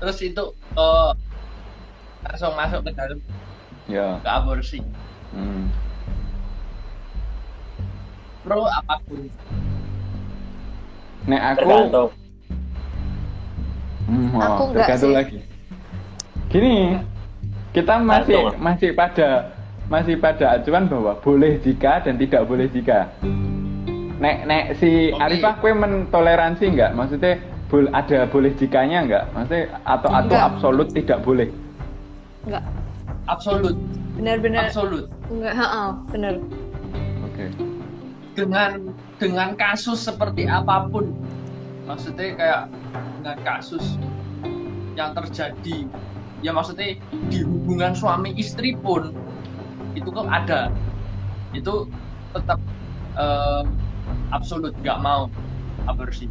terus itu uh, langsung masuk ke dalam Ya. ke aborsi Hmm. pro apa pun Nek aku tergantung Hmm, oh, Aku enggak tergantung sih. lagi. Gini, kita masih Tergantung. masih pada masih pada acuan bahwa boleh jika dan tidak boleh jika. Nek nek si Oke. Arifah kue mentoleransi nggak? Maksudnya bol, ada boleh jikanya nggak? Maksudnya atau atau Enggak. absolut tidak boleh? Enggak. absolut Benar-benar absolut enggak, heeh, benar. Oke. dengan dengan kasus seperti apa pun maksudnya kayak dengan kasus yang terjadi ya maksudnya di hubungan suami istri pun itu kok ada itu tetap eh, absolut nggak mau aborsi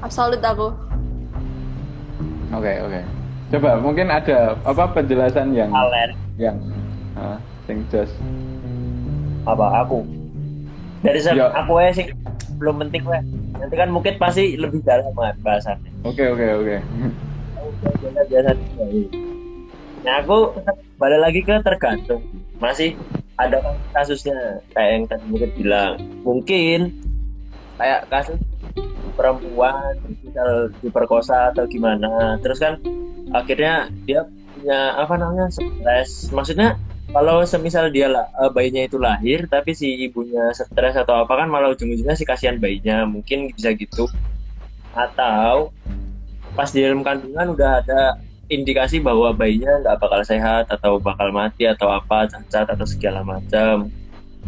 Absolut aku. Oke oke. Coba mungkin ada apa penjelasan yang Alen yang ah, sing jos. apa aku dari se- Ya. aku ya sih belum penting weh nanti kan mungkin pasti lebih dalam bahasannya Oke oke oke. biasa biasa nah aku balik lagi ke tergantung masih ada kan kasusnya kayak yang tadi mungkin bilang mungkin kayak kasus perempuan misal diperkosa atau gimana. Terus kan akhirnya dia punya apa namanya stres. Maksudnya kalau semisal dia eh, bayinya itu lahir tapi si ibunya stres atau apa kan malah ujung-ujungnya si kasihan bayinya. Mungkin bisa gitu. Atau pas di dalam kandungan udah ada indikasi bahwa bayinya nggak bakal sehat atau bakal mati atau apa cacat atau segala macam.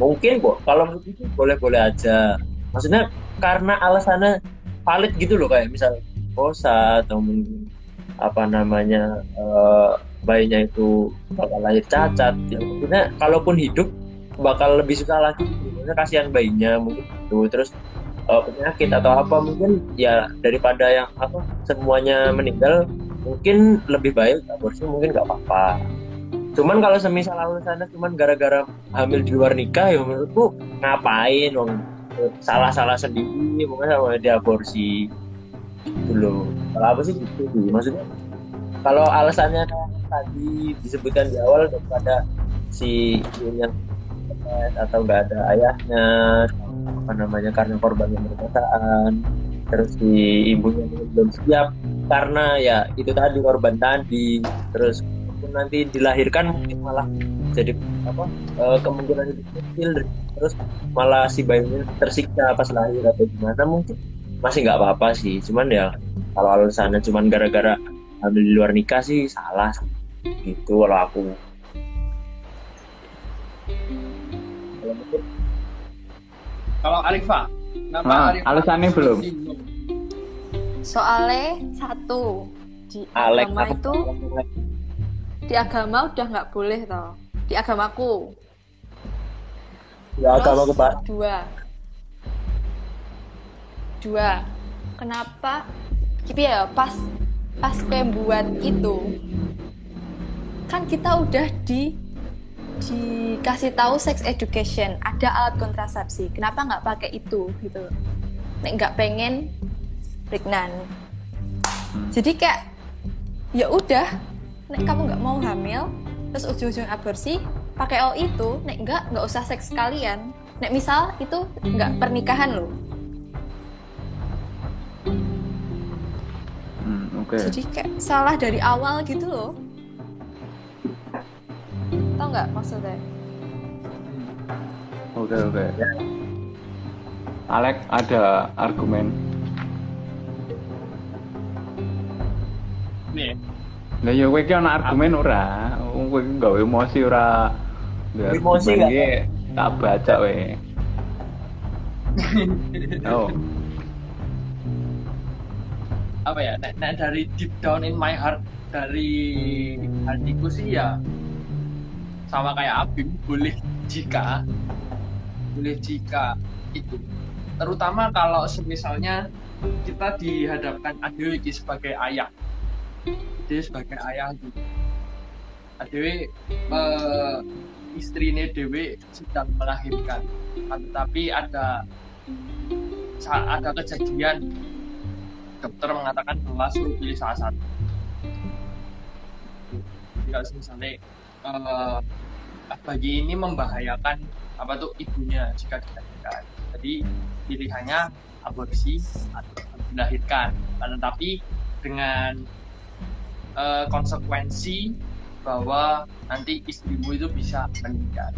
Mungkin kok kalau begitu boleh-boleh aja. Maksudnya karena alasannya valid gitu loh kayak misal kosa atau apa namanya eh, bayinya itu bakal lahir cacat ya maksudnya kalaupun hidup bakal lebih susah lagi. Maksudnya kasihan bayinya mungkin itu terus eh, penyakit atau apa mungkin ya daripada yang apa semuanya meninggal mungkin lebih baik aborsi mungkin nggak apa-apa. Cuman kalau semisal alasannya cuman gara-gara hamil di luar nikah ya menurutku ngapain wong salah-salah sendiri mungkin sama dia aborsi gitu loh. Kalau apa sih gitu? Maksudnya kalau alasannya tadi disebutkan di awal daripada si yang atau nggak ada ayahnya apa namanya karena korban yang perkosaan terus si ibunya belum siap karena ya itu tadi korban tadi terus nanti dilahirkan mungkin malah jadi apa eh, kemungkinan itu kecil terus malah si bayinya tersiksa pas lahir atau gimana mungkin masih nggak apa-apa sih. Cuman ya kalau alasannya cuman gara-gara hamil di luar nikah sih salah gitu kalau aku. Kalau mungkin kalau Arifah kenapa Ah, Arifah alasannya belum. Soalnya satu di Alex agama itu di agama udah nggak boleh toh. Di agamaku. ya Terus, agama aku pak Dua. Dua. Kenapa? Gitu ya pas pas gue buat itu kan kita udah di dikasih tahu sex education ada alat kontrasepsi kenapa nggak pakai itu gitu nek nggak pengen pregnant jadi kayak ya udah nek kamu nggak mau hamil terus ujung-ujung aborsi pakai all itu nek nggak nggak usah seks sekalian nek misal itu nggak pernikahan loh Hmm, oke. jadi kayak salah dari awal gitu loh tau nggak maksudnya Oke oke. Alex ada argumen. nih Lah ya kowe iki ana argumen ora? Kowe iki nggawe emosi ora? Emosi iki Tak baca we. Oh, apa ya nek, nek dari deep down in my heart dari hatiku sih ya sama kayak Abim boleh jika boleh jika itu terutama kalau misalnya kita dihadapkan Adewi iki sebagai ayah dia sebagai ayah gitu Adewi eh, istrinya Dewi sedang melahirkan. Kan, tetapi ada ada kejadian. Dokter mengatakan bahwa suruh pilih salah satu. Kalau misalnya eh, bayi ini membahayakan apa tuh ibunya jika dilahirkan. Jadi pilihannya aborsi atau dilahirkan. Nah, tetapi dengan eh, konsekuensi bahwa nanti istrimu itu bisa meninggal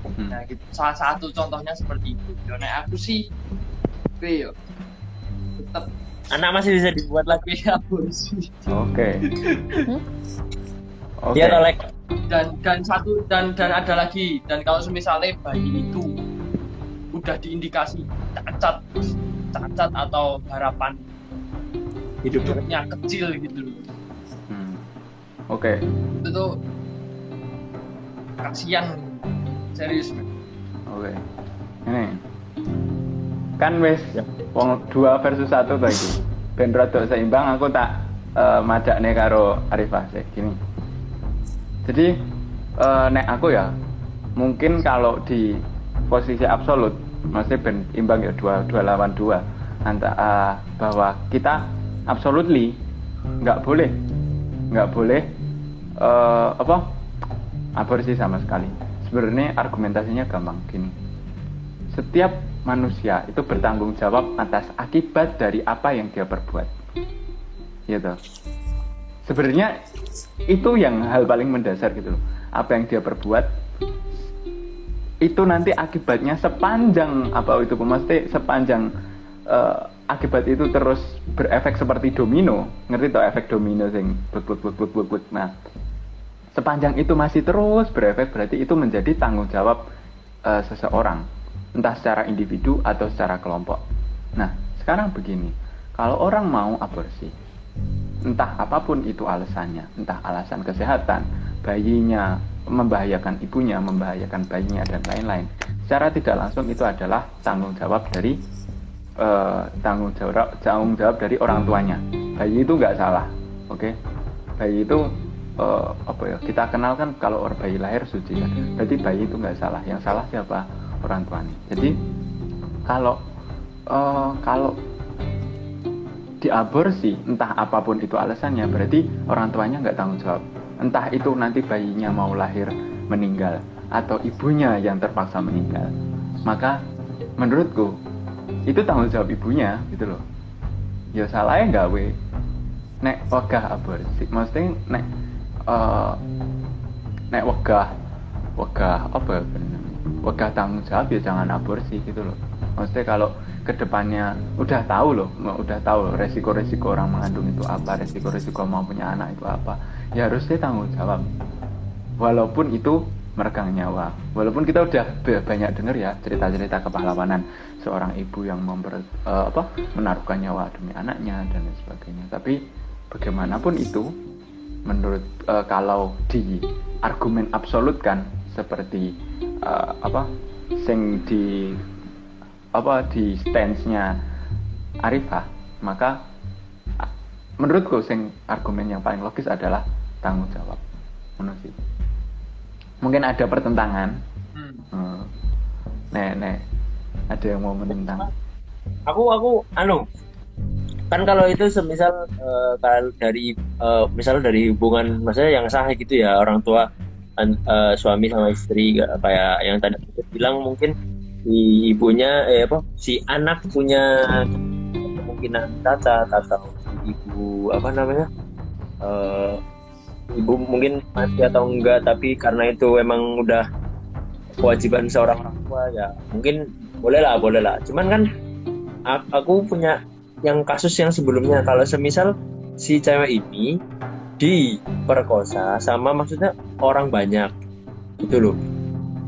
Hmm. Nah, gitu. Salah satu contohnya seperti itu. Nek aku sih, gue yo tetap Anak masih bisa dibuat lagi. aborsi. Oke. Hmm? Oke. Dia tolek. Dan dan satu dan dan ada lagi. Dan kalau misalnya bayi itu udah diindikasi cacat, cacat atau harapan hidupnya kecil gitu loh. Oke. Itu tuh kasihan serius. Oke. Ini kan wis Ya. wong dua versus satu tadi. Ben rada seimbang aku tak eh, majakne karo Arifah sih gini. Jadi eh, nek aku ya mungkin kalau di posisi absolut masih ben imbang ya dua dua lawan dua antara bahwa kita absolutely nggak boleh nggak boleh eh, apa? Aborsi sama sekali. Sebenarnya argumentasinya gampang gini. Setiap manusia itu bertanggung jawab atas akibat dari apa yang dia perbuat. Gitu. Sebenarnya itu yang hal paling mendasar gitu loh. Apa yang dia perbuat itu nanti akibatnya sepanjang apa itu mesti sepanjang eh, akibat itu terus berefek seperti domino. Ngerti toh efek domino sing but but, but. nah sepanjang itu masih terus berefek berarti itu menjadi tanggung jawab eh, seseorang. Entah secara individu atau secara kelompok. Nah sekarang begini. Kalau orang mau aborsi entah apa pun itu alasannya entah alasan kesehatan bayinya membahayakan ibunya membahayakan bayinya dan lain-lain secara tidak langsung itu adalah tanggung jawab dari eh, tanggung jawab tanggung jawab dari orang tuanya. Bayi itu nggak salah oke? Bayi itu eh, apa ya kita kenal kan kalau orang bayi lahir suci kan. Berarti bayi itu nggak salah. Yang salah siapa? Orang tuanya. Jadi kalau eh, kalau diaborsi entah apa pun itu alasannya berarti orang tuanya nggak tanggung jawab. Entah itu nanti bayinya mau lahir meninggal atau ibunya yang terpaksa meninggal. Maka menurutku itu tanggung jawab ibunya gitu loh. Ya salahnya nggak we. Nek wegah aborsi maksudnya nek eh, nek wegah wegah apa ya wegah tanggung jawab ya jangan aborsi gitu loh. Maksudnya kalau ke depannya udah tahu loh udah tahu loh resiko-resiko orang mengandung itu apa resiko-resiko mau punya anak itu apa ya harusnya tanggung jawab. Walaupun itu meregang nyawa. Walaupun kita udah ba- banyak dengar ya cerita-cerita kepahlawanan seorang ibu yang memper, eh, apa menaruhkan nyawa demi anaknya dan lain sebagainya. Tapi bagaimanapun itu menurut eh, kalau di argumen absolut kan seperti eh, apa sing di apa di stance-nya Arifah maka menurutku sing argumen yang paling logis adalah tanggung jawab. Ngono sih. Mungkin ada pertentangan Hmm. Hmm. nek nek ada yang mau menentang Aku aku anu kan kalau itu semisal kalau dari eh, misal dari hubungan maksudnya yang sah gitu ya orang tua eh, suami sama istri kayak- yang tadi bilang mungkin si ibunya eh apa si anak punya kemungkinan cacat atau ibu apa namanya eh, ibu mungkin mati atau enggak tapi karena itu emang udah kewajiban seorang orang tua ya mungkin boleh lah boleh lah. Cuman kan aku punya yang kasus yang sebelumnya. Kalau semisal si cewek ini diperkosa sama maksudnya orang banyak gitu loh.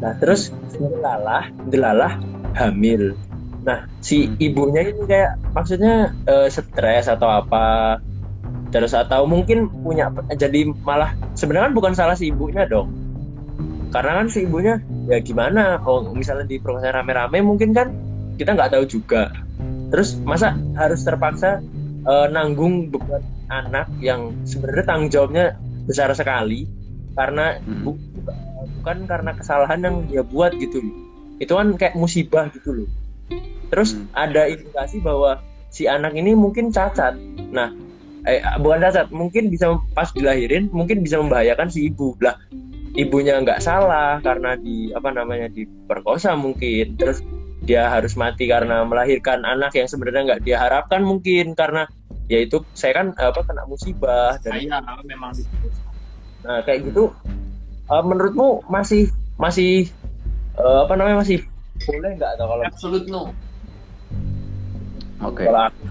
Nah terus delalah delalah hamil. Nah si ibunya ini kayak maksudnya eh, stres atau apa terus atau mungkin punya jadi malah sebenarnya kan bukan salah si ibunya dong. Karena kan si ibunya ya gimana kalau misalnya di proses rame-rame mungkin kan kita nggak tahu juga. Terus masa harus terpaksa eh, nanggung beban anak yang sebenarnya tanggung jawabnya besar sekali. Karena Hmm. bu- bukan karena kesalahan yang dia buat gitu itu kan kayak musibah gitu loh. Terus Hmm. ada indikasi bahwa si anak ini mungkin cacat. Nah eh bukan cacat mungkin bisa pas dilahirin mungkin bisa membahayakan si ibu lah ibunya nggak salah karena di apa namanya diperkosa mungkin terus dia harus mati karena melahirkan anak yang sebenarnya nggak dia harapkan mungkin karena ya itu saya kan apa kena musibah dan Saya memang di nah kayak gitu eh, menurutmu masih masih eh, apa namanya masih boleh nggak atau kalau absolute no. Oke. aku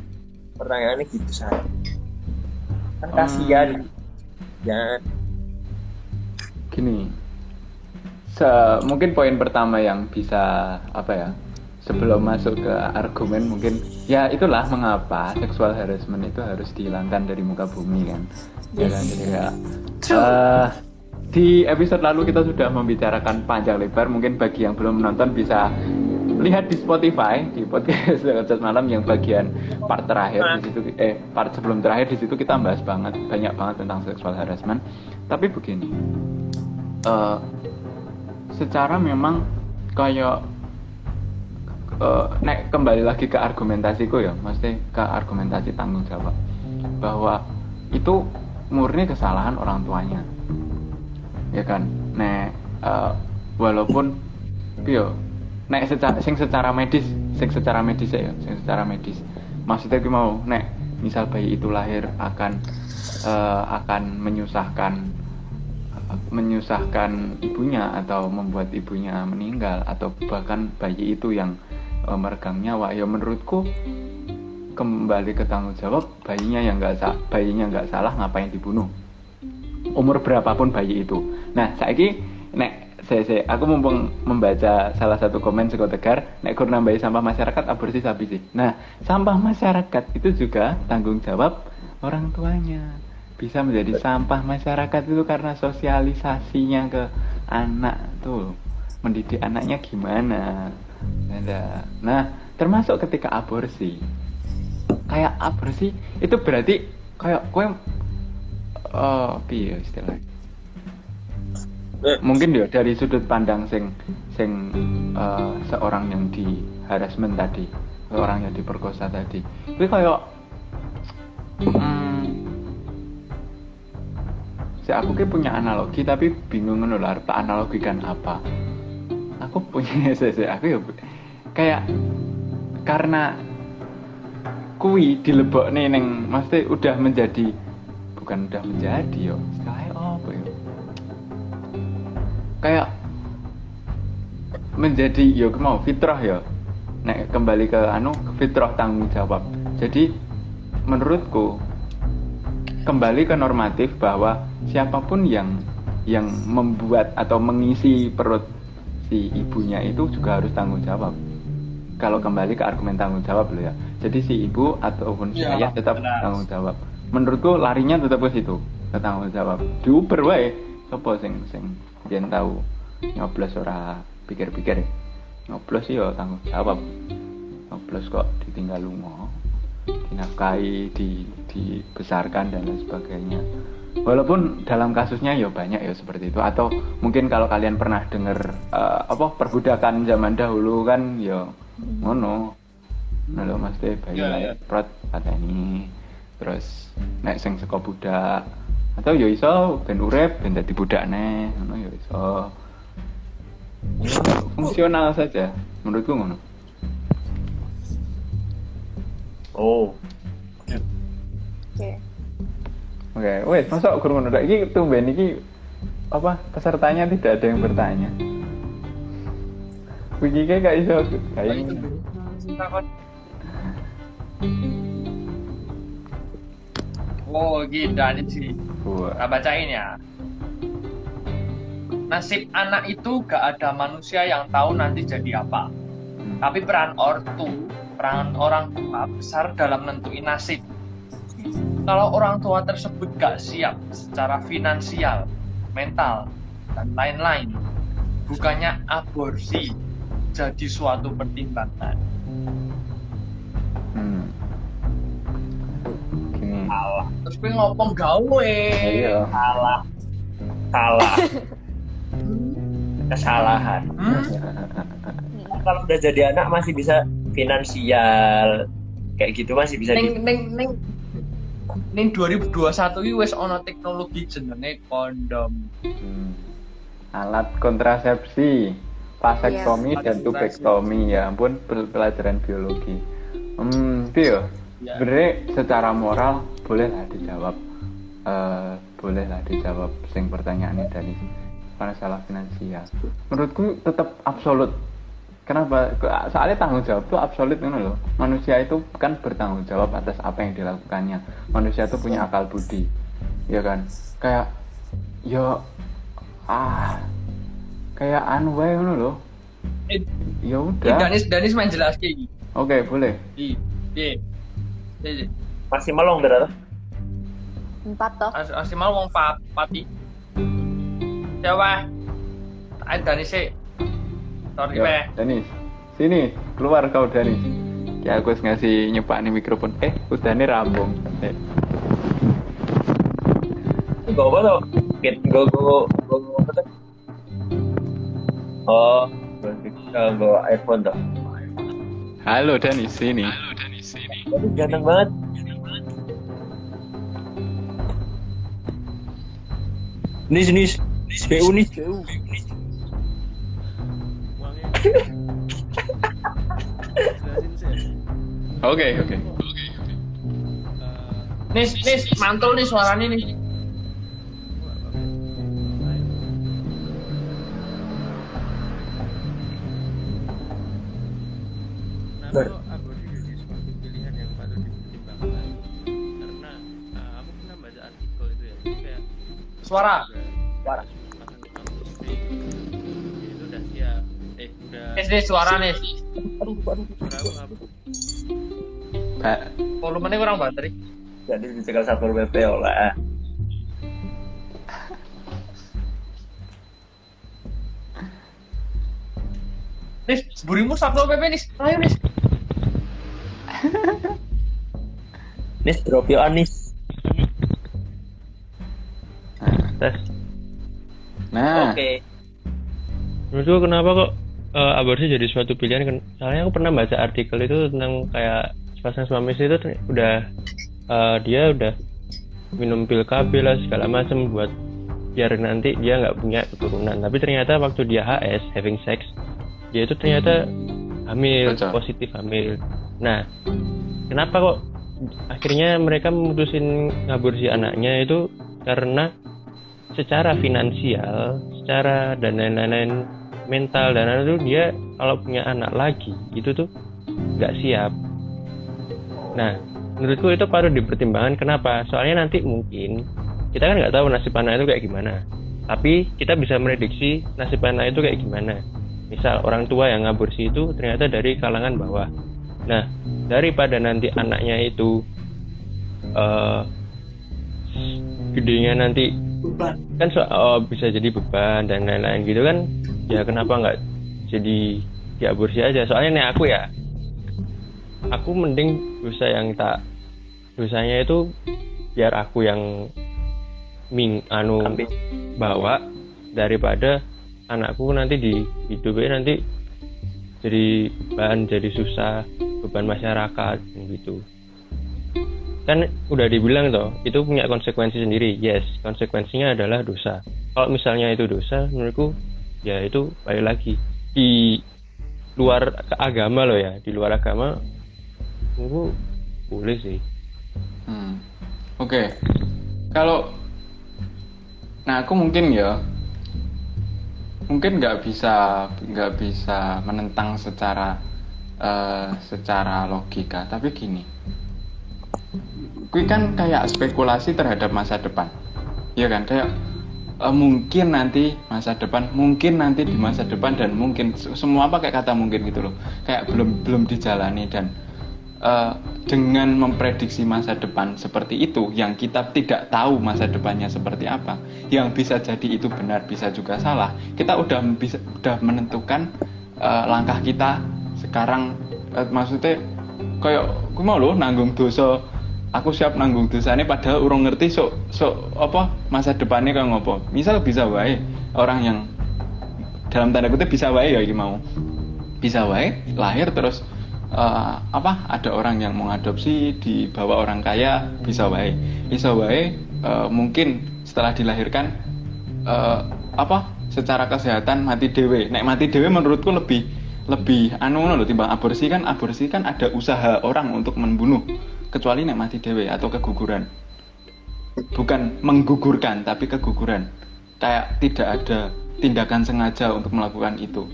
pertanyaannya gitu saya kan Hmm. kasihan ya Gini. Se mungkin poin pertama yang bisa apa ya? Sebelum masuk ke argumen mungkin ya itulah mengapa seksual harassment itu harus dihilangkan dari muka bumi kan. Ya kan? Jadi kayak, eh, di episode lalu kita sudah membicarakan panjang lebar mungkin bagi yang belum menonton bisa lihat di Spotify di podcast Podcast malam yang bagian part terakhir di situ eh part sebelum terakhir di situ kita bahas banget banyak banget tentang seksual harassment. Tapi begini eh, secara memang kayak eh, nek kembali lagi ke argumentasiku ya mesti ke argumentasi tanggung jawab. Bahwa itu murni kesalahan orang tuanya. Ya kan? Nek eh, walaupun yo nek secara sing secara medis sing secara medis ya sing secara medis. Maksudnya gue mau nek misal bayi itu lahir akan eh, akan menyusahkan menyusahkan ibunya atau membuat ibunya meninggal atau bahkan bayi itu yang eh, meregang nyawa ya menurutku kembali ke tanggung jawab bayinya yang nggak bayinya nggak salah ngapain dibunuh? Umur berapapun bayi itu. Nah saiki nek saya, saya. Aku mumpung membaca salah satu komen Seko Tegar nek kur nambahi sampah masyarakat aborsi sapi sih. Nah sampah masyarakat itu juga tanggung jawab orang tuanya. Bisa menjadi sampah masyarakat itu karena sosialisasinya ke anak tuh. Mendidik anaknya gimana? Nah termasuk ketika aborsi. Kayak aborsi itu berarti kayak kue oh piye istilahnya mungkin ya dari sudut pandang sing sing eh, seorang yang di harassment tadi seorang yang diperkosa tadi. Itu kayak hmm, si aku kayak punya analogi tapi bingung ngono tak analogikan apa? Aku punya saya aku ya kayak karena kui dilebok neng mesti udah menjadi bukan udah menjadi yo ya kayak menjadi yo mau fitrah ya. Nek kembali ke anu ke fitrah tanggung jawab. Jadi menurutku kembali ke normatif bahwa siapa pun yang yang membuat atau mengisi perut si ibunya itu juga harus tanggung jawab. Kalau kembali ke argumen tanggung jawab loh ya. Jadi si ibu ataupun si Ya, ayah tetap benar. tanggung jawab. Menurutku larinya tetap ke situ ke tanggung jawab. Diuber wae sapa sing sing yen tahu nyoblos ora pikir-pikir? Nyoblos sih ya tanggung jawab. Nyoblos kok ditinggal lunga dinafkahi di dibesarkan dan lain sebagainya. Walaupun dalam kasusnya ya banyak ya seperti itu. Atau mungkin kalau kalian pernah dengar eh, apa perbudakan zaman dahulu kan ya ngono. Nah lo mesti bayi Iya, lahir iya. prot ini terus nek sing saka budak atau ya iso ben urip ben dadi budakne ngono ya iso fungsional saja menurutku ngono oh Oke. Oke, wes masuk kurang ngono. Iki tumben iki apa pesertanya tidak ada yang bertanya. Wiki kayak gak iso kayak ini. Oh, gila nih sih. Nah, bacain ya. Nasib anak itu gak ada manusia yang tahu nanti jadi apa. Tapi peran ortu, peran orang tua besar dalam nentuin nasib. Kalau orang tua tersebut gak siap secara finansial, mental, dan lain-lain, bukannya aborsi jadi suatu pertimbangan. Salah Terus gue ngopong gawe. Iya. salah salah kesalahan Hmm? kalau udah jadi anak masih bisa finansial kayak gitu masih bisa di Ning ning ning ning 2021 iki wis ana teknologi jenenge kondom. Hmm. Alat kontrasepsi, vasektomi Yes. dan tubektomi ya ampun pel- pelajaran biologi. Hmm. Ya. Sebenarnya secara moral bolehlah dijawab, eh bolehlah dijawab sing pertanyaannya dari masalah finansial. Menurutku tetap absolut. Kenapa? Ke- Soalnya tanggung jawab itu absolut kan loh. Manusia itu kan bertanggung jawab atas apa yang dilakukannya. Manusia itu punya akal budi, ya kan? Kayak, ya, ah, kayak anu wae ngono loh. Eh, Ya udah. Danis Danis main jelas. Oke, boleh. Di, masih melong berapa Empat toh. Asimal wong pa, pati. Siapa? Tak Danis sih. Sorry Ya, weh. Danis, sini keluar kau Danis. Ya aku harus ngasih nyepak nih mikrofon. Eh, udah nih rambung. Eh, Gue apa tuh? Gue gue gue gue apa tuh? Oh, gue iPhone tuh. Halo Danis, sini. Tapi ganteng banget. Nis nis nis BU nis BU. Oke, oke. Nis, nis, mantul nih suaranya nih. Ber. Udah Nis, nis, suara nis. Aduh, aduh. suara aku apa? Pak, Volumenya kurang baterai. Jadi dicegal satpol pp oleh. Nis, burimu satpol pp nis. Ayo nis. Nis drop yo anis. Menurutku kenapa kok uh, aborsi jadi suatu pilihan? Soalnya aku pernah baca artikel itu tentang kayak sepasang suami istri itu udah uh, dia udah minum pil KB lah segala macam buat biar nanti dia nggak punya keturunan. Tapi ternyata waktu dia HS having sex dia itu ternyata hamil Betul. positif hamil. Nah kenapa kok akhirnya mereka memutusin ngaborsi anaknya itu karena secara finansial, secara dan lain-lain mental dan lain-lain itu dia kalau punya anak lagi itu tuh nggak siap. Nah, menurutku itu patut dipertimbangkan. Kenapa? Soalnya nanti mungkin kita kan nggak tahu nasib anak itu kayak gimana. Tapi kita bisa prediksi nasib anak itu kayak gimana. Misal orang tua yang ngaborsi itu ternyata dari kalangan bawah. Nah, daripada nanti anaknya itu eh gedenya nanti Beban. kan so, oh, bisa jadi beban dan lain-lain gitu kan ya kenapa nggak jadi diaborsi aja? Soalnya nih aku ya aku mending dosa yang tak dosanya itu biar aku yang ming anu Ambil. bawa daripada anakku nanti di hidupnya nanti jadi bahan jadi susah beban masyarakat gitu. Kan udah dibilang toh itu punya konsekuensi sendiri. Yes konsekuensinya adalah dosa. Kalau misalnya itu dosa menurutku ya itu balik lagi. Di luar agama loh ya di luar agama menurutku boleh sih. Hmm. oke. Kalau, nah aku mungkin ya, mungkin nggak bisa nggak bisa menentang secara eh, secara logika, tapi gini, kui kan kayak spekulasi terhadap masa depan, ya kan? Kayak eh, mungkin nanti masa depan, mungkin nanti di masa depan dan mungkin Se- semua pakai kata mungkin gitu loh, kayak belum belum dijalani dan eh, dengan memprediksi masa depan seperti itu yang kita tidak tahu masa depannya seperti apa yang bisa jadi itu benar bisa juga salah kita udah bisa udah menentukan eh, langkah kita sekarang. Eh, maksudnya kayak aku mau loh nanggung dosa aku siap nanggung dosanya padahal urung ngerti sok sok apa masa depannya kayak ngopo. Misal bisa wae orang yang dalam tanda kutip bisa wae ya iki mau. Bisa wae lahir terus eh, apa ada orang yang mengadopsi dibawa orang kaya bisa wae. Bisa wae eh, mungkin setelah dilahirkan eh, apa secara kesehatan mati dewe nek mati dewe menurutku lebih lebih anu lho timbang aborsi kan aborsi kan ada usaha orang untuk membunuh kecuali nek mati dewe atau keguguran. Bukan menggugurkan tapi keguguran. Kayak tidak ada tindakan sengaja untuk melakukan itu.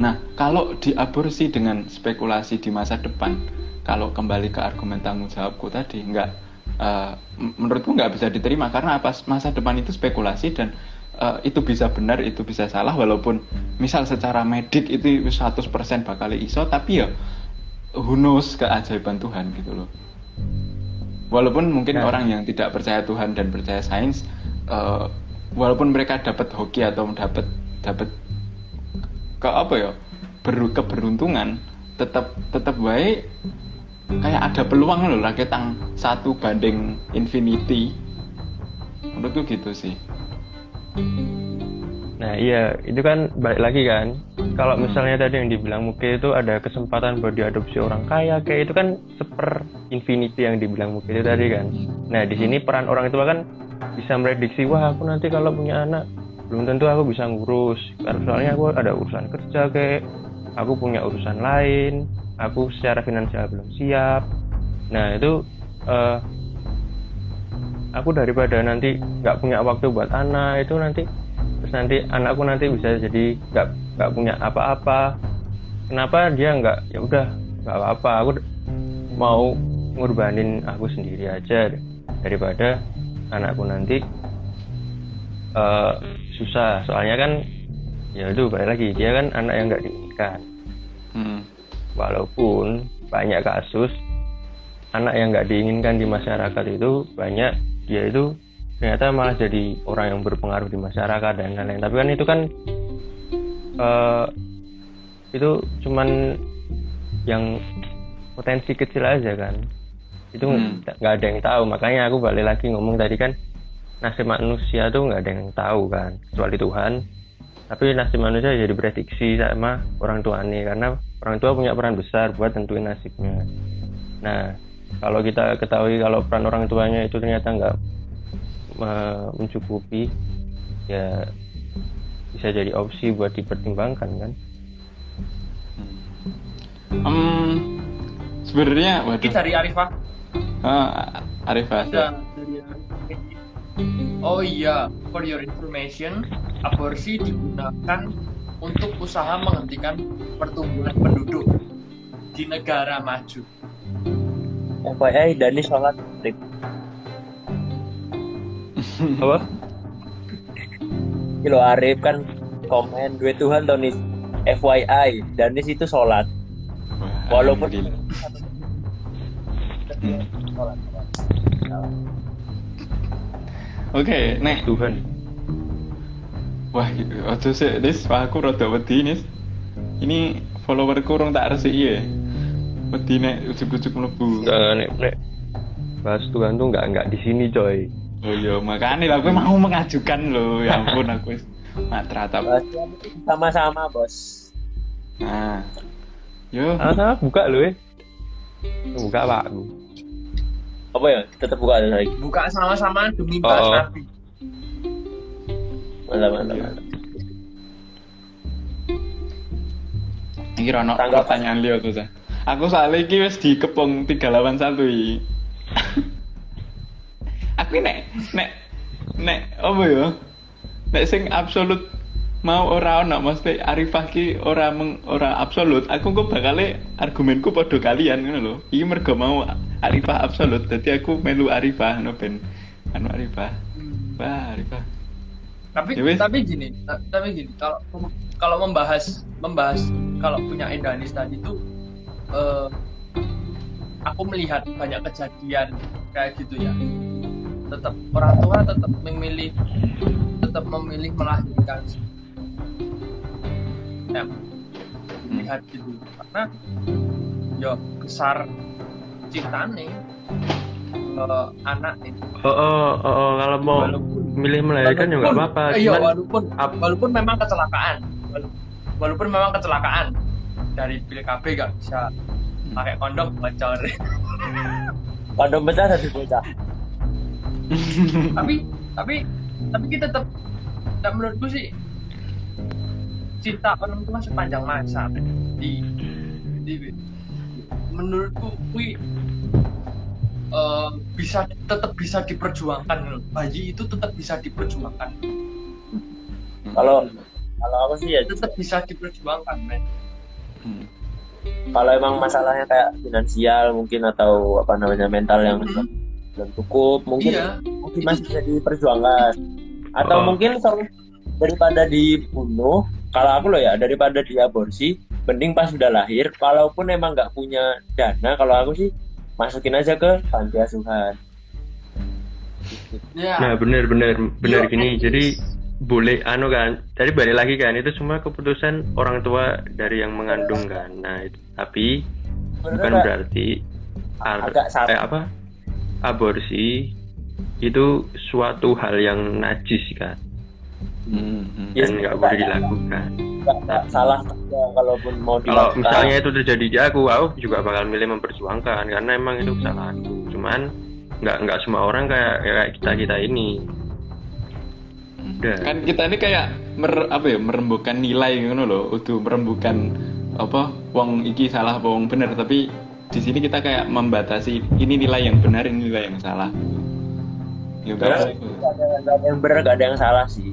Nah kalau diaborsi dengan spekulasi di masa depan kalau kembali ke argumen tanggung jawabku tadi nggak m- menurutku nggak bisa diterima. Karena apa? Masa depan itu spekulasi dan eh, itu bisa benar itu bisa salah. Walaupun misal secara medik itu 100% bakal iso tapi ya who knows keajaiban Tuhan gitu loh. Walaupun mungkin Nah. orang yang tidak percaya Tuhan dan percaya sains eh, walaupun mereka dapat hoki atau dapat dapat ke apa ya ber, keberuntungan tetap tetap baik kayak ada peluang loh lah ketang satu banding infinity. Menurutku gitu sih Nah iya, itu kan balik lagi kan. Kalau misalnya tadi yang dibilang mungkin itu ada kesempatan buat diadopsi orang kaya, kayak itu kan seper infinity yang dibilang mungkin itu tadi kan. Nah di sini peran orang tua kan bisa prediksi, wah aku nanti kalau punya anak belum tentu aku bisa ngurus. Karena soalnya aku ada urusan kerja kayak, aku punya urusan lain, aku secara finansial belum siap. Nah itu eh, aku daripada nanti nggak punya waktu buat anak itu nanti terus nanti anakku nanti bisa jadi nggak nggak punya apa-apa. Kenapa dia nggak ya udah nggak apa-apa. Aku mau ngorbanin aku sendiri aja daripada anakku nanti eh, susah. Soalnya kan ya itu balik lagi dia kan anak yang nggak diinginkan. Hmm. walaupun banyak kasus anak yang nggak diinginkan di masyarakat itu banyak dia itu ternyata malah jadi orang yang berpengaruh di masyarakat dan lain-lain. Tapi kan itu kan eh, itu cuman yang potensi kecil aja kan. Itu Hmm. nggak ada yang tahu. Makanya aku balik lagi ngomong tadi kan nasib manusia tuh nggak ada yang tahu kan kecuali Tuhan. Tapi nasib manusia jadi prediksi sama orang tuanya karena orang tua punya peran besar buat tentuin nasibnya. Nah kalau kita ketahui kalau peran orang tuanya itu ternyata nggak me- mencukupi ya bisa jadi opsi buat dipertimbangkan kan Hmm, sebenarnya waduh dari Arifah. Ah, Arifah Ada dari Arifah. Oh iya, for your information, aborsi digunakan untuk usaha menghentikan pertumbuhan penduduk di negara maju. FYI Dani sholat apa Kilo Arif kan komen duit Tuhan Tonis FYI Danis itu sholat Walaupun-. Hmm. Oke, nek Tuhan Wah, ojo sih, Nis, wah aku rada wedi, Nis. Ini followerku urung tak resiki ya. Wedi nek ujuk-ujuk mlebu. nggak nek nek bahas Tuhan tuh nggak nggak di sini coy Oh iya, makanya lah aku mau mengajukan loh. Ya ampun aku wis matra tap. Bahas sama-sama bos Nah. Yo, ah sama buka loh eh buka pak aku apa ya tetap buka lagi Buka sama-sama demi Oh. Nabi. mantap mantap mantap iki ono Tanggapan. pertanyaan liya tuh, Sa. Aku soalnya iki wis dikepung 3 lawan 1 iki. aku nek nek nek apa ya? Nek sing absolut mau ora ono mesti Arifah ki ora meng, ora absolut. Aku kok bakale argumenku padha kalian ngono lho. Iki mergo mau Arifah absolut. Dadi aku melu Arifah no ben anu Arifah. Wah, Arifah. Tapi Ya wis. tapi gini, ta- tapi gini kalau kalau membahas membahas kalau punya Endanis tadi tuh eh, aku melihat banyak kejadian kayak gitu ya. Tetap orang tua tetap memilih tetap memilih melahirkan. Ya, melihat gitu karena ya besar cintane eh, anak itu oh oh oh, oh, kalau mau walaupun milih melahirkan ya nggak apa-apa iya cuman walaupun ap- walaupun memang kecelakaan. Wala- walaupun memang kecelakaan. Dari pil KB gak bisa pakai kondom bocor. Kondom pecah tapi bocah. tapi tapi tapi kita tetap dan menurutku sih cinta orang itu masih panjang masa di, di menurutku kui eh, bisa tetap bisa diperjuangkan loh. bayi itu tetap bisa diperjuangkan Kalau kalau aku sih ya tetap bisa diperjuangkan men Hmm. kalau emang masalahnya kayak finansial mungkin atau apa namanya mental yang Mhm. Belum cukup mungkin iya mungkin masih bisa diperjuangkan atau Oh. mungkin kalau daripada dibunuh kalau aku loh ya daripada diaborsi mending pas sudah lahir kalaupun emang nggak punya dana kalau aku sih masukin aja ke panti asuhan ya Nah bener bener bener Iya, gini. Jadi boleh anu kan. Jadi balik lagi kan itu semua keputusan orang tua dari yang mengandung kan. Nah itu, tapi bukan Sebenarnya berarti ar- eh, apa aborsi itu suatu hal yang najis kan Hmm, dan nggak boleh dilakukan. salah kalaupun mau Kalau misalnya itu terjadi di aku, aku juga bakal milih memperjuangkan karena emang itu kesalahanku. Cuman nggak nggak semua orang kayak kayak kita kita ini. Udah. kan kita ini kayak mer, apa ya merembukan nilai ngono loh udah merembukan apa wong iki salah apa wong bener tapi di sini kita kayak membatasi ini nilai yang benar ini nilai yang salah. Ya ada, ada yang benar nggak ada yang salah sih.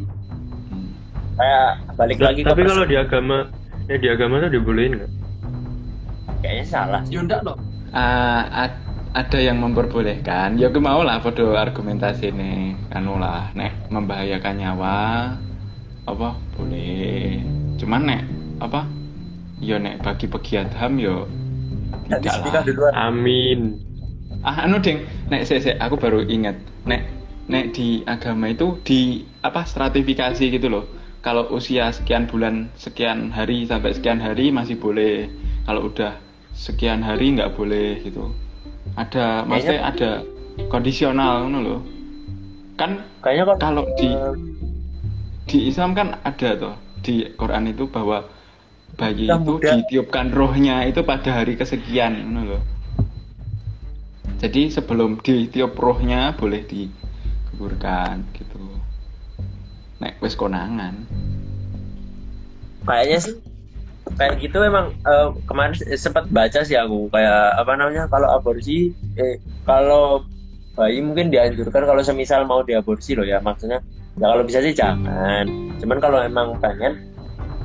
Kayak balik lagi ke Tapi kalau di agama, ya di agama tuh dibolehin nggak? kayaknya salah ya enggak loh Ah, ad- ada yang memperbolehkan. Ya aku mau lah podo argumentasi nih anu lah nek membahayakan nyawa apa boleh. Cuman nek apa yo nek bagi pegiat ham yo Nggak tidak disebutkan lah. Amin. ah anu ding. Nek se, se, aku baru ingat. Nek nek di agama itu di apa stratifikasi gitu loh. Kalau usia sekian bulan sekian hari sampai sekian hari masih boleh. Kalau udah sekian hari nggak boleh gitu. Ada maksudnya ada kondisional ngono loh. Kan kayaknya kalau di eh, di Islam kan ada tuh di Quran itu bahwa bayi itu muda. ditiupkan rohnya itu pada hari kesekian ngono loh. Jadi sebelum ditiup rohnya boleh dikuburkan gitu. Nek wis konangan. kayaknya sih kayak gitu emang eh, kemarin sempat baca sih aku kayak apa namanya kalau aborsi eh kalau bayi mungkin dianjurkan kalau semisal mau diaborsi loh ya maksudnya ya kalau bisa sih jangan cuman kalau emang pengen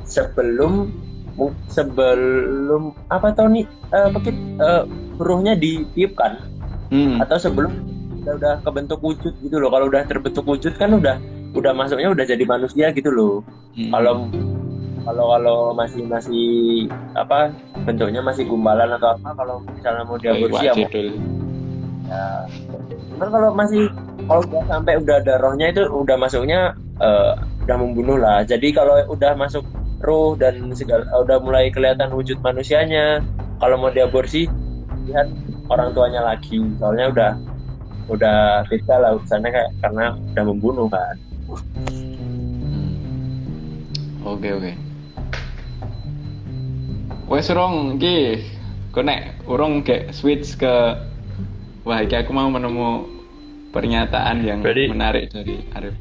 sebelum sebelum apa tau nih eh, mungkin eh, ruhnya ditiupkan Hmm. atau sebelum udah, udah kebentuk wujud gitu loh. Kalau udah terbentuk wujud kan udah udah masuknya udah jadi manusia gitu loh. Hmm. kalau kalau kalau masih masih apa bentuknya masih gumbalan atau apa kalau misalnya mau diaborsi ya, ya. Cuman kalau masih kalau udah sampai udah ada rohnya itu udah masuknya eh, udah membunuh lah. Jadi kalau udah masuk roh dan segala udah mulai kelihatan wujud manusianya kalau mau diaborsi lihat orang tuanya lagi soalnya udah udah beda lah urusannya kayak karena udah membunuh kan Hmm. Oke oke. Wes rong iki kok nek urung kayak switch ke wah iki aku mau menemu pernyataan yang Berarti- menarik dari Arif.